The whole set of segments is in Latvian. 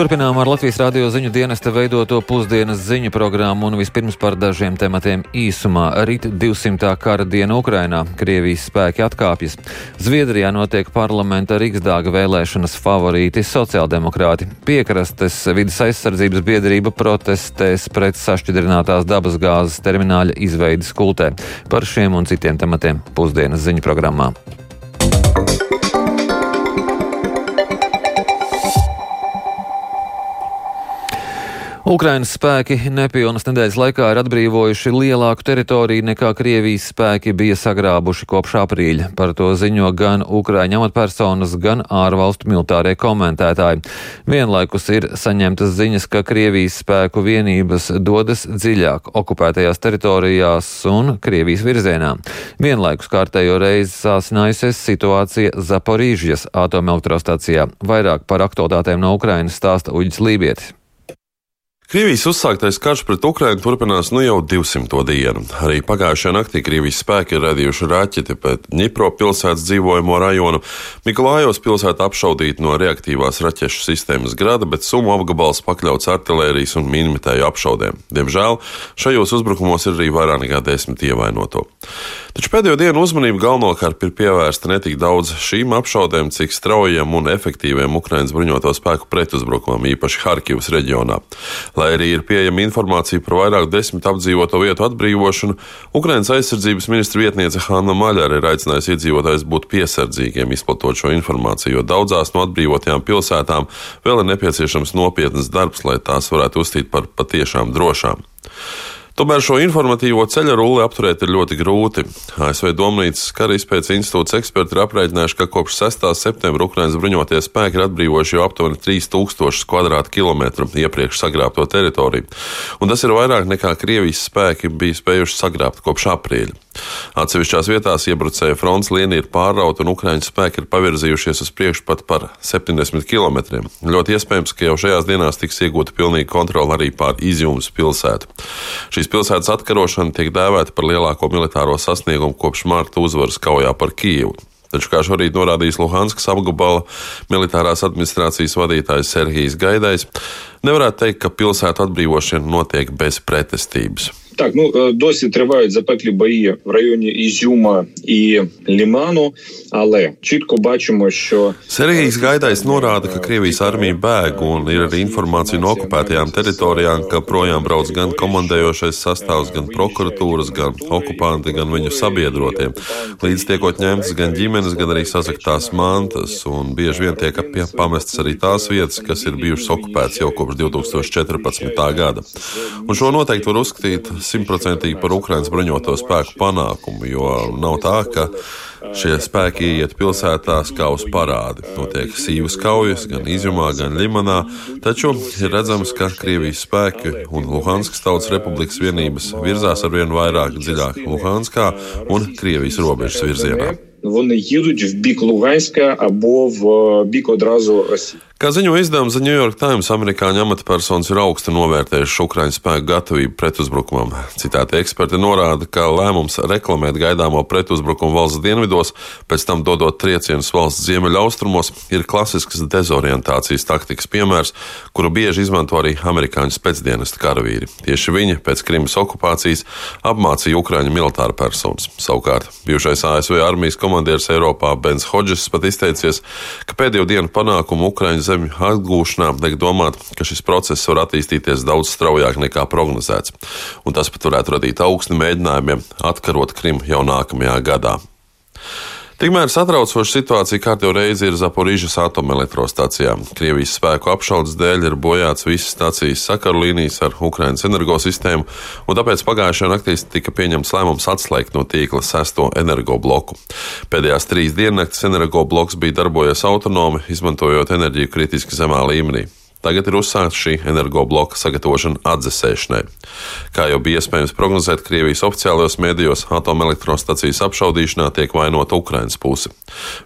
Turpinām ar Latvijas radio ziņu dienesta veidoto pusdienas ziņu programmu un vispirms par dažiem tematiem īsumā. Rīt 200. kara diena Ukrainā. Krievijas spēki atkāpjas. Zviedrijā notiek parlamenta Riksdāga vēlēšanas favorīti sociāldemokrāti. Piekrastes vidas aizsardzības biedrība protestēs pret sašķidrinātās dabas gāzes termināļa izveidas kultē. Par šiem un citiem tematiem pusdienas ziņu programmā. Ukrainas spēki nepilnas nedēļas laikā ir atbrīvojuši lielāku teritoriju nekā Krievijas spēki bija sagrābuši kopš aprīļa. Par to ziņo gan Ukraiņu amatpersonas, gan ārvalstu militārie komentētāji. Vienlaikus ir saņemtas ziņas, ka Krievijas spēku vienības dodas dziļāk okupētajās teritorijās un Krievijas virzienā. Vienlaikus kārtējo reizi sāsinājusies situācija Zaporīžas atomelektrostacijā. Vairāk par aktualitātēm no Ukrainas stāsta Uģis Lībietis. Krievijas uzsāktais karš pret Ukrainu turpinās nu jau 200. dienu. Arī pagājušajā naktī Krievijas spēki ir radījuši raķeti pēc Dņipro pilsētas dzīvojamo rajonu. Mikulājos pilsēta apšaudīta no reaktīvās raķešu sistēmas grada, bet sumu apgabals pakļauts artilērijas un mīnmetēju apšaudēm. Diemžēl šajos uzbrukumos ir arī vairāk nekā desmit ievainoto. Taču pēdējo dienu uzmanība galvenokārt ir pievērsta ne tik daudz šīm apšaudēm, cik straujam un efektīviem Ukraiņas bruņoto spēku pretuzbrukumam, īpaši Harkivas reģionā. Lai arī ir pieejama informācija par vairāk desmit apdzīvoto vietu atbrīvošanu, Ukrainas aizsardzības ministra vietniece Hanna Maļara ir aicinājusi iedzīvotājus būt piesardzīgiem izplatot šo informāciju, jo daudzās no atbrīvotajām pilsētām vēl ir nepieciešams nopietnas darbs, lai tās varētu uzstīt par patiešām drošām. Tomēr šo informatīvo ceļa rulli apturēt ir ļoti grūti. ASV Domnīcas kara izpētes institūts eksperti ir aprēķinājuši, ka kopš 6. septembra Ukrainas bruņotie spēki ir atbrīvojuši jau aptuveni 3000 km2 iepriekš sagrābto teritoriju, un tas ir vairāk nekā Krievijas spēki bija spējuši sagrābt kopš aprīļa. Atsevišķās vietās iebrucēja fronts līnija ir pārrauta un Ukraiņu spēki ir pavirzījušies uz priekšu pat par 70 km. Ļoti iespējams, ka jau šajās dienās tiks iegūta pilnīga kontrola arī pār izjūmas pilsētu. Šīs pilsētas atkarošana tiek dēvēta par lielāko militāro sasniegumu kopš Marta uzvaras kaujā par Kijevu. Taču, kā šorīt norādījis Luhanskas apgabala militārās administrācijas vadītājs Serhijas Gaidais, nevarētu teikt, ka pilsētu atbrīvošana notiek bez pretestības. Так, ну досі тривають запеклі бої в районі Ізюма і Ліману, але чітко бачимо, що Sergejs Gaidais norāda, ka Krievijas armija bēg un ir arī informācija no okupētajām teritorijām, ka projām brauc gan komandējošais sastāvs, gan prokuratūras, gan okupanti, gan viņu sabiedrotie. Līdz tiekot ņemtas gan ģimenes, gan arī sazaktās mantas, un bieži vien tiek pamestas arī tās vietas, kas ir bijušas okupētas jau kopš 2014. gada. Un šo noteikti var uzskatīt simtprocentīgi par Ukraiņas bruņoto spēku panākumu, jo nav tā, ka šie spēki iet pilsētās kā uz parādi. Notiek sīvas kaujas gan Izjumā, gan Limanā, taču ir redzams, ka Krievijas spēki un Luhanskas Tautas Republikas vienības virzās arvien vairāk dziļāk Luhanskā un Krievijas robežas virzienā. Вони їдуть в бік Луганська або в бік одразу Росії. Kā ziņo izdevums The New York Times, amerikāņu amatpersonas ir augsti novērtējuši Ukraiņu spēku gatavību pretuzbrukumam. Citāti eksperti norāda, ka lēmums reklamēt gaidāmo pretuzbrukumu valsts dienvidos, pēc tam dodot triecienus valsts ziemeļaustrumos, ir klasisks dezorientācijas taktikas piemērs, kuru bieži izmanto arī amerikāņu spēcdienestu karavīri. Tieši viņi pēc Krimas okupācijas apmācīja Ukraiņu militāru personas. Savukārt, bijušais ASV armijas komandieris Eiropā Bens Hodžes pat izteicies, ka pēdējo dienu panākumu Ukraiņu zemju atgūšanā liek domāt, ka šis process var attīstīties daudz straujāk nekā prognozēts, un tas pat varētu radīt augstu mēģinājumiem atkarot Krimu jau nākamajā gadā. Tikmēr satraucoša situācija kārtībā reizi ir Zaporīžas atomelektrostacijā. Krievijas spēku apšaudas dēļ ir bojāts visas stācijas sakaru līnijas ar Ukrainas energosistēmu, un tāpēc pagājušajā naktī tika pieņemts lēmums atslēgt no tīkla sesto energobloku. Pēdējās trīs diennaktis energobloks bija darbojies autonomi, izmantojot enerģiju kritiski zemā līmenī. Tagad ir uzsākta šī energobloka sagatavošana atdzesēšanai. Kā jau bija iespējams prognozēt Krievijas oficiālajos mēdījos, atomelektrostacijas apšaudīšanā tiek vainota Ukrainas puse.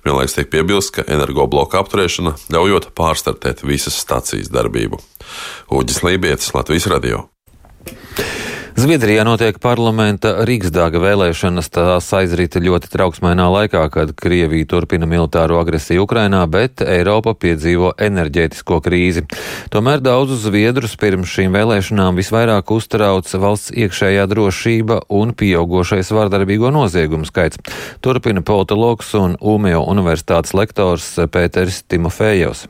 Vienlaikus tiek piebilst, ka energobloka apturēšana ļaujot pārstartēt visas stacijas darbību. Uģis Lībijams, Latvijas radio. Zviedrijā notiek parlamenta Rīgsdāga vēlēšanas. Tās aizrita ļoti trauksmainā laikā, kad Krievija turpina militāro agresiju Ukrainā, bet Eiropa piedzīvo enerģētisko krīzi. Tomēr daudzus zviedrus pirms šīm vēlēšanām visvairāk uztrauc valsts iekšējā drošība un pieaugošais vardarbīgo noziegumu skaits. Turpina politologs un Ūmeo universitātes lektors Pēters Timofējevs.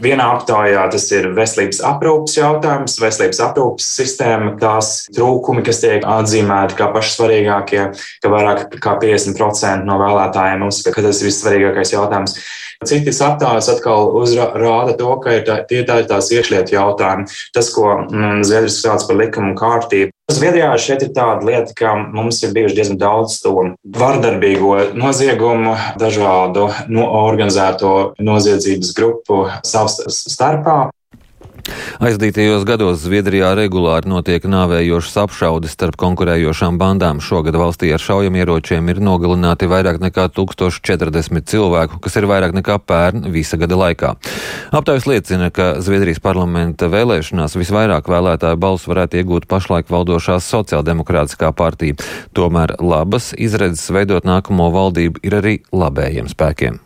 Vienā aptaujā tas ir veselības aprūpas jautājums, veselības aprūpas sistēma, tās trūkumi, kas tiek atzīmēti kā paši svarīgākie, ka vairāk kā 50% no vēlētājiem uzskata, ka tas ir vissvarīgākais jautājums. Citas aptājas atkal uzrāda to, ka ir tā, tie tā ir tās iekšlietu jautājumi. Tas, ko mm, Zviedrijas sauc par likumu kārtību. Zviedrijā šeit ir tāda lieta, ka mums ir bijuši diezgan daudz to vardarbīgo noziegumu, dažādu no organizēto noziedzības grupu savs starpā. Aizdītajos gados Zviedrijā regulāri notiek nāvējošas apšaudes starp konkurējošām bandām. Šogad valstī ar šaujamieročiem ir nogalināti vairāk nekā 1040 cilvēku, kas ir vairāk nekā pērn visa gada laikā. Aptaujas liecina, ka Zviedrijas parlamenta vēlēšanās visvairāk vēlētāju balsu varētu iegūt pašlaik valdošās sociāldemokrātiskā partija. Tomēr labas izredzes veidot nākamo valdību ir arī labējiem spēkiem.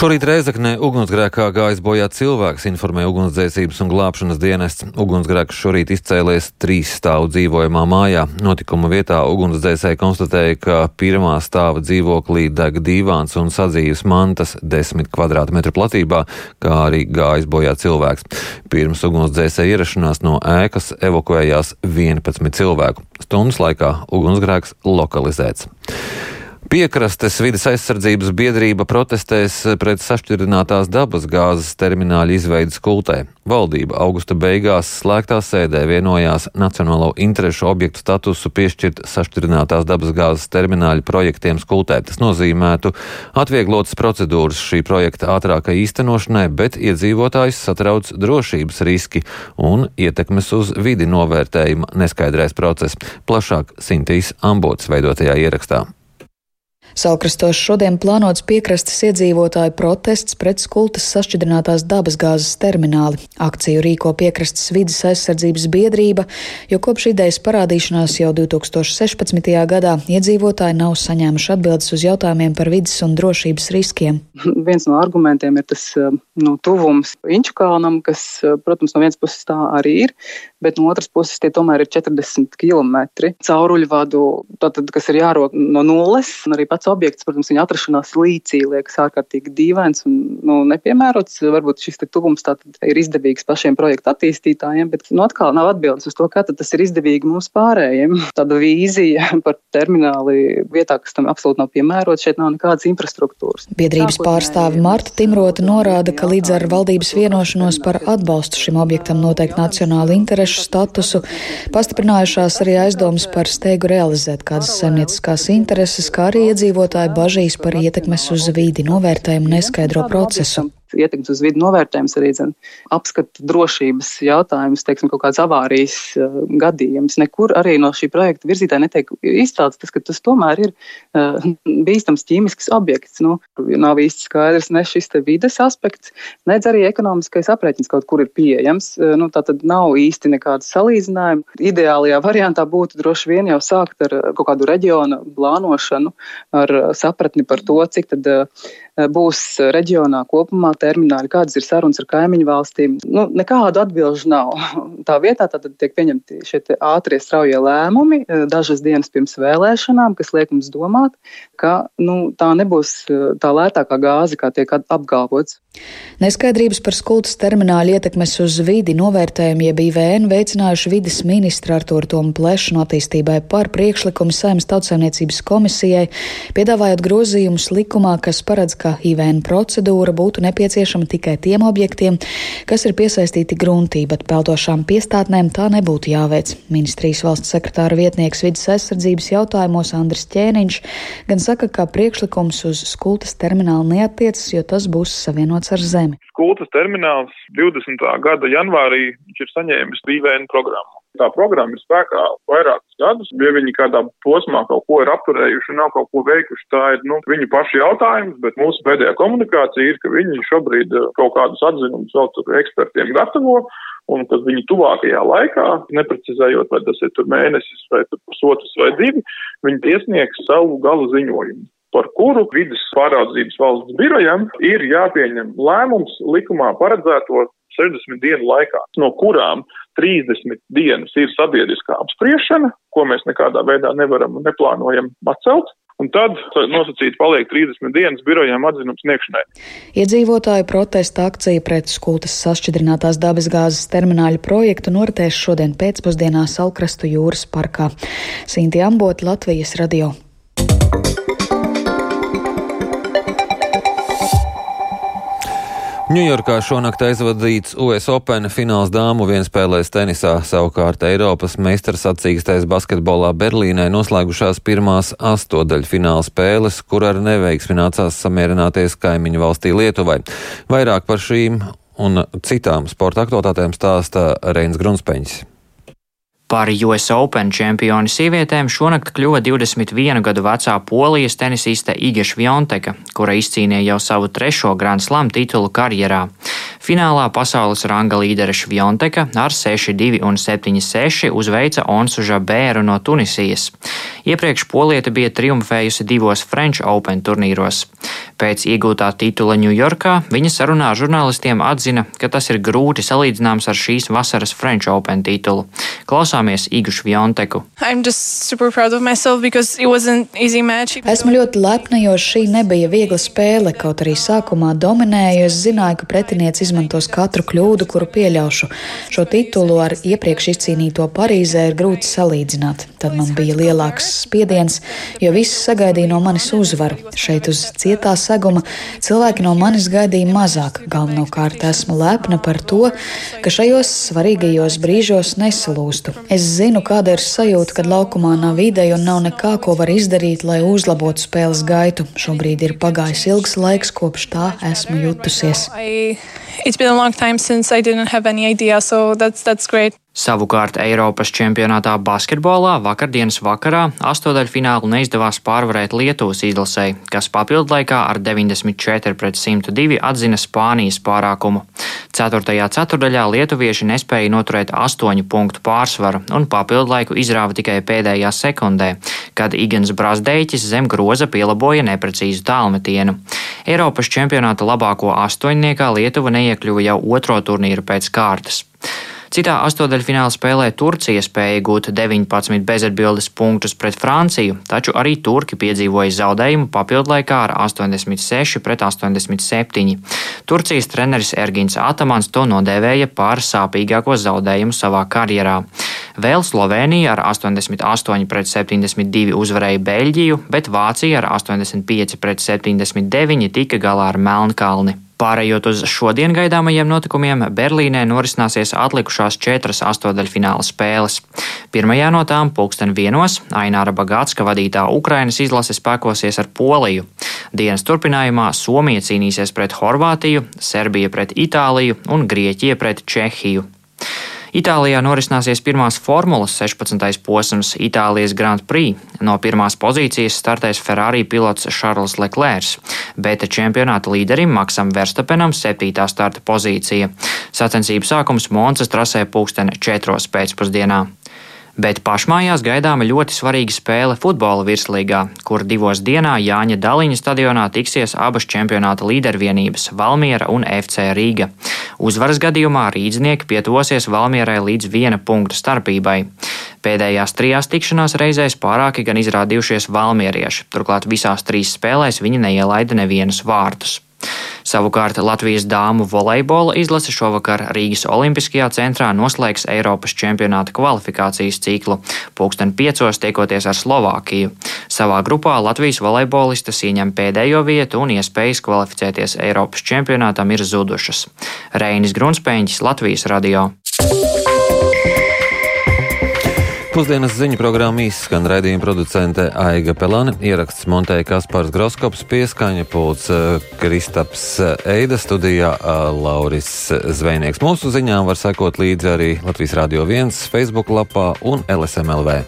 Šorīt Reizeknē ugunsgrēkā gājis bojā cilvēks, informēja ugunsdzēsības un glābšanas dienests. Ugunsgrēks šorīt izcēlies trīs stāvu dzīvojamā mājā. Notikuma vietā ugunsdzēsēji konstatēja, ka pirmā stāva dzīvoklī deg divāns un sadzīves mantas desmit kvadrātmetru platībā, kā arī gājis bojā cilvēks. Pirms ugunsdzēsēja ierašanās no ēkas evakuējās 11 cilvēku. Stundas laikā ugunsgrēks lokalizēts. Piekrastes vidas aizsardzības biedrība protestēs pret sašķirinātās dabas gāzes termināļa izveidas kultē. Valdība augusta beigās slēgtā sēdē vienojās Nacionālo interešu objektu statusu piešķirt sašķirinātās dabas gāzes termināļa projektiem skultē. Tas nozīmētu atvieglotas procedūras šī projekta ātrākai īstenošanai, bet iedzīvotājs satrauc drošības riski un ietekmes uz vidi novērtējuma neskaidrais process. Plašāk Sintīs Ambots veidotajā ierakstā. Salkrastos šodien plānots piekrastes iedzīvotāju protests pret skultas sašķidrinātās dabasgāzes termināli. Akciju rīko piekrastes vidas aizsardzības biedrība, jo kopš idejas parādīšanās jau 2016. gadā iedzīvotāji nav saņēmuši atbildes uz jautājumiem par vidas un drošības riskiem. Viens no argumentiem ir tas nu, tuvums Inču kalnam, kas, protams, no vienas puses tā arī ir, bet no otras puses tie tomēr ir 40 km cauruļvadu, tātad, kas ir jārok no nulles, un arī pats objekts, protams, viņa atrašanās līcī liekas ārkārtīgi dīvains un nu, nepiemērots. Varbūt šis tuvums ir izdevīgs pašiem projektu attīstītājiem, bet nu, atkal nav atbildes uz to, kā tas ir izdevīgi mums pārējiem. Tāda vīzija par termināli vietā, kas tam absolūti nav piemērots, šeit nav nekādas infrastruktūras. Biedrības pārstāve Marta Timrota norāda, ka līdz ar valdības vienošanos par atbalstu šim objektam noteikti nacionālu interešu statusu, pastiprinājušās arī aizdomas par steigu realizēt kādas saimnieciskās intereses, kā arī iedzīvotāju bažīs par ietekmes uz vīdi novērtējumu neskaidro procesu ietekmes uz vidi novērtējums, arī zin, apskata drošības jautājums, teiksim, kaut kāds avārijas uh, gadījums. Nekur arī no šī projekta virzītāja netiek izcelts tas, ka tas tomēr ir uh, bīstams ķīmisks objekts. Nu, nav īsti skaidrs ne šis vides aspekts, nedz arī ekonomiskais aprēķins kaut kur ir pieejams. Uh, nu, tā tad nav īsti nekāda salīdzinājuma. Ideālajā variantā būtu droši vien jau sākt ar kaut kādu reģionu plānošanu, ar sapratni par to, cik tad būs reģionā kopumā termināļi, kādas ir sarunas ar kaimiņu valstīm. Nu, nekādu atbilžu nav. Tā vietā tad tiek pieņemti šie ātrie straujie lēmumi e, dažas dienas pirms vēlēšanām, kas liek mums domāt, ka nu, tā nebūs e, tā lētākā gāze, kā tiek apgalvots. Neskaidrības par skultas termināla ietekmes uz vidi novērtējumu jeb IVN veicinājuši vidas ministra Artūru Tomu Plešanu attīstībai par priekšlikumu Saimnes tautsēmniecības komisijai, piedāvājot grozījumus likumā, kas paredz, ka IVN procedūra būtu nepieciešama tikai tiem objektiem, kas ir piesaistīti gruntī, bet peldošām piestātnēm tā nebūtu jāveic. Ministrijas valsts sekretāra vietnieks vidas aizsardzības jautājumos Andris Ķēniņš gan saka, ka priekšlikums uz skultas terminālu neatiecas, jo tas būs savienots ar zemi. Skultas termināls 20. gada janvārī ir saņēmis IVN programmu. Tā programma ir spēkā vairākus gadus. Ja viņi kādā posmā kaut ko ir apturējuši un nav kaut ko veikuši, tā ir nu, viņu pašu jautājums, bet mūsu pēdējā komunikācija ir, ka viņi šobrīd eh, kaut kādus atzinumus vēl tur ekspertiem gatavo un ka viņi tuvākajā laikā, neprecizējot, vai tas ir mēnesis vai pusotrs vai divi, viņi iesniegs savu gala ziņojumu par kuru vidas pāraudzības valsts birojam ir jāpieņem lēmums likumā paredzēto 60 dienu laikā, no kurām 30 dienas ir sabiedriskā apspriešana, ko mēs nekādā veidā nevaram un neplānojam atcelt. Un tad nosacīti paliek 30 dienas birojām atzinums sniegšanai. Iedzīvotāju protesta akcija pret skultas sašķidrinātās dabasgāzes termināļa projektu noritēs šodien pēcpusdienā Salkrastu jūras parkā. Sinti Ambot, Latvijas radio. Ņujorkā šonakt aizvadīts US Open fināls dāmu vienspēlēs tenisā, savukārt Eiropas meistars sacīkstēs basketbolā Berlīnē noslēgušās pirmās astodaļfināla spēles, kur ar neveiksmi nācās samierināties kaimiņu valstī Lietuvai. Vairāk par šīm un citām sporta aktualitātēm stāsta Reins Grunspeņs. Par US Open čempioni sievietēm šonakt kļuva 21 gadu vecā polijas tenisiste Iga Švjonteka, kura izcīnīja jau savu trešo Grand Slam titulu karjerā. Finālā pasaules ranga līdere Švjonteka ar 6-2 un 7-6 uzveica Onsu Žabēru no Tunisijas. Iepriekš polieta bija triumfējusi divos French Open turnīros. Pēc iegūtā titula Ņujorkā viņa sarunā žurnālistiem atzina, ka tas ir grūti salīdzināms ar šīs vasaras French Open titulu. Klausā klausāmies Igušu Vjonteku. Esmu ļoti lepna, jo šī nebija viegla spēle, kaut arī sākumā dominēju. Es zināju, ka pretinieks izmantos katru kļūdu, kuru pieļaušu. Šo titulu ar iepriekš izcīnīto Parīzē ir grūti salīdzināt. Tad man bija lielāks spiediens, jo visi sagaidīja no manis uzvaru. Šeit uz cietā seguma cilvēki no manis gaidīja mazāk. Galvenokārt esmu lepna par to, ka šajos svarīgajos brīžos nesalūstu. Es zinu, kāda ir sajūta, kad laukumā nav ideja un nav nekā, ko var izdarīt, lai uzlabotu spēles gaitu. Šobrīd ir pagājis ilgs laiks, kopš tā esmu jutusies. It's been a long time since I didn't have any idea, so that's, that's great. Savukārt Eiropas čempionātā basketbolā vakardienas vakarā astotdaļfinālu neizdevās pārvarēt Lietuvas izlasē, kas papildlaikā ar 94 pret 102 atzina Spānijas pārākumu. Ceturtajā ceturdaļā lietuvieši nespēja noturēt astoņu punktu pārsvaru un papildlaiku izrāva tikai pēdējā sekundē, kad Igans Brazdeiķis zem groza pielaboja neprecīzu tālmetienu. Eiropas čempionāta labāko astoņniekā Lietuva neiekļuva jau otro turnīru pēc kārtas. Citā astotdaļfināla spēlē Turcija spēja gūt 19 bezatbildes punktus pret Franciju, taču arī turki piedzīvoja zaudējumu papildlaikā ar 86 pret 87. Turcijas treneris Ergins Atamans to nodēvēja par sāpīgāko zaudējumu savā karjerā. Vēl Slovenija ar 88 pret 72 uzvarēja Beļģiju, bet Vācija ar 85 pret 79 tika galā ar Melnkalni. Pārējot uz šodien gaidāmajiem notikumiem, Berlīnē norisināsies atlikušās četras astotdaļfināla spēles. Pirmajā no tām pulksten vienos Aināra Bagātska vadītā Ukrainas izlase spēkosies ar Poliju. Dienas turpinājumā Somija cīnīsies pret Horvātiju, Serbija pret Itāliju un Grieķija pret Čehiju. Itālijā norisināsies pirmās formulas 16. posms Itālijas Grand Prix. No pirmās pozīcijas startēs Ferrari pilots Šarls Leclerc, bet čempionāta līderim Maksam Verstapenam 7. starta pozīcija. Sacensību sākums Monsas trasē pulksteni 4. pēcpusdienā. Bet pašmājās gaidāma ļoti svarīga spēle futbola virslīgā, kur divos dienā Jāņa Daliņa stadionā tiksies abas čempionāta līdervienības - Valmiera un FC Rīga. Uzvaras gadījumā rīdznieki pietuvosies Valmierai līdz viena punkta starpībai. Pēdējās trijās tikšanās reizēs pārāki gan izrādījušies valmierieši, turklāt visās trīs spēlēs viņi neielaida nevienus vārtus. Savukārt Latvijas dāmu volejbola izlase šovakar Rīgas Olimpiskajā centrā noslēgs Eiropas čempionāta kvalifikācijas ciklu, pulksten piecos tiekoties ar Slovākiju. Savā grupā Latvijas volejbolistas ieņem pēdējo vietu un iespējas kvalificēties Eiropas čempionātam ir zudušas. Reinis Grunspēņķis, Latvijas radio. Pusdienas ziņu programma izskan raidījuma producente Aiga Pelāne, ieraksts montēja Kaspars Groskops, pieskaņa pults eh, Kristaps eh, Eida studijā eh, Lauris Zvejnieks. Mūsu ziņām var sekot līdzi arī Latvijas Rādio 1 Facebook lapā un LSMLV.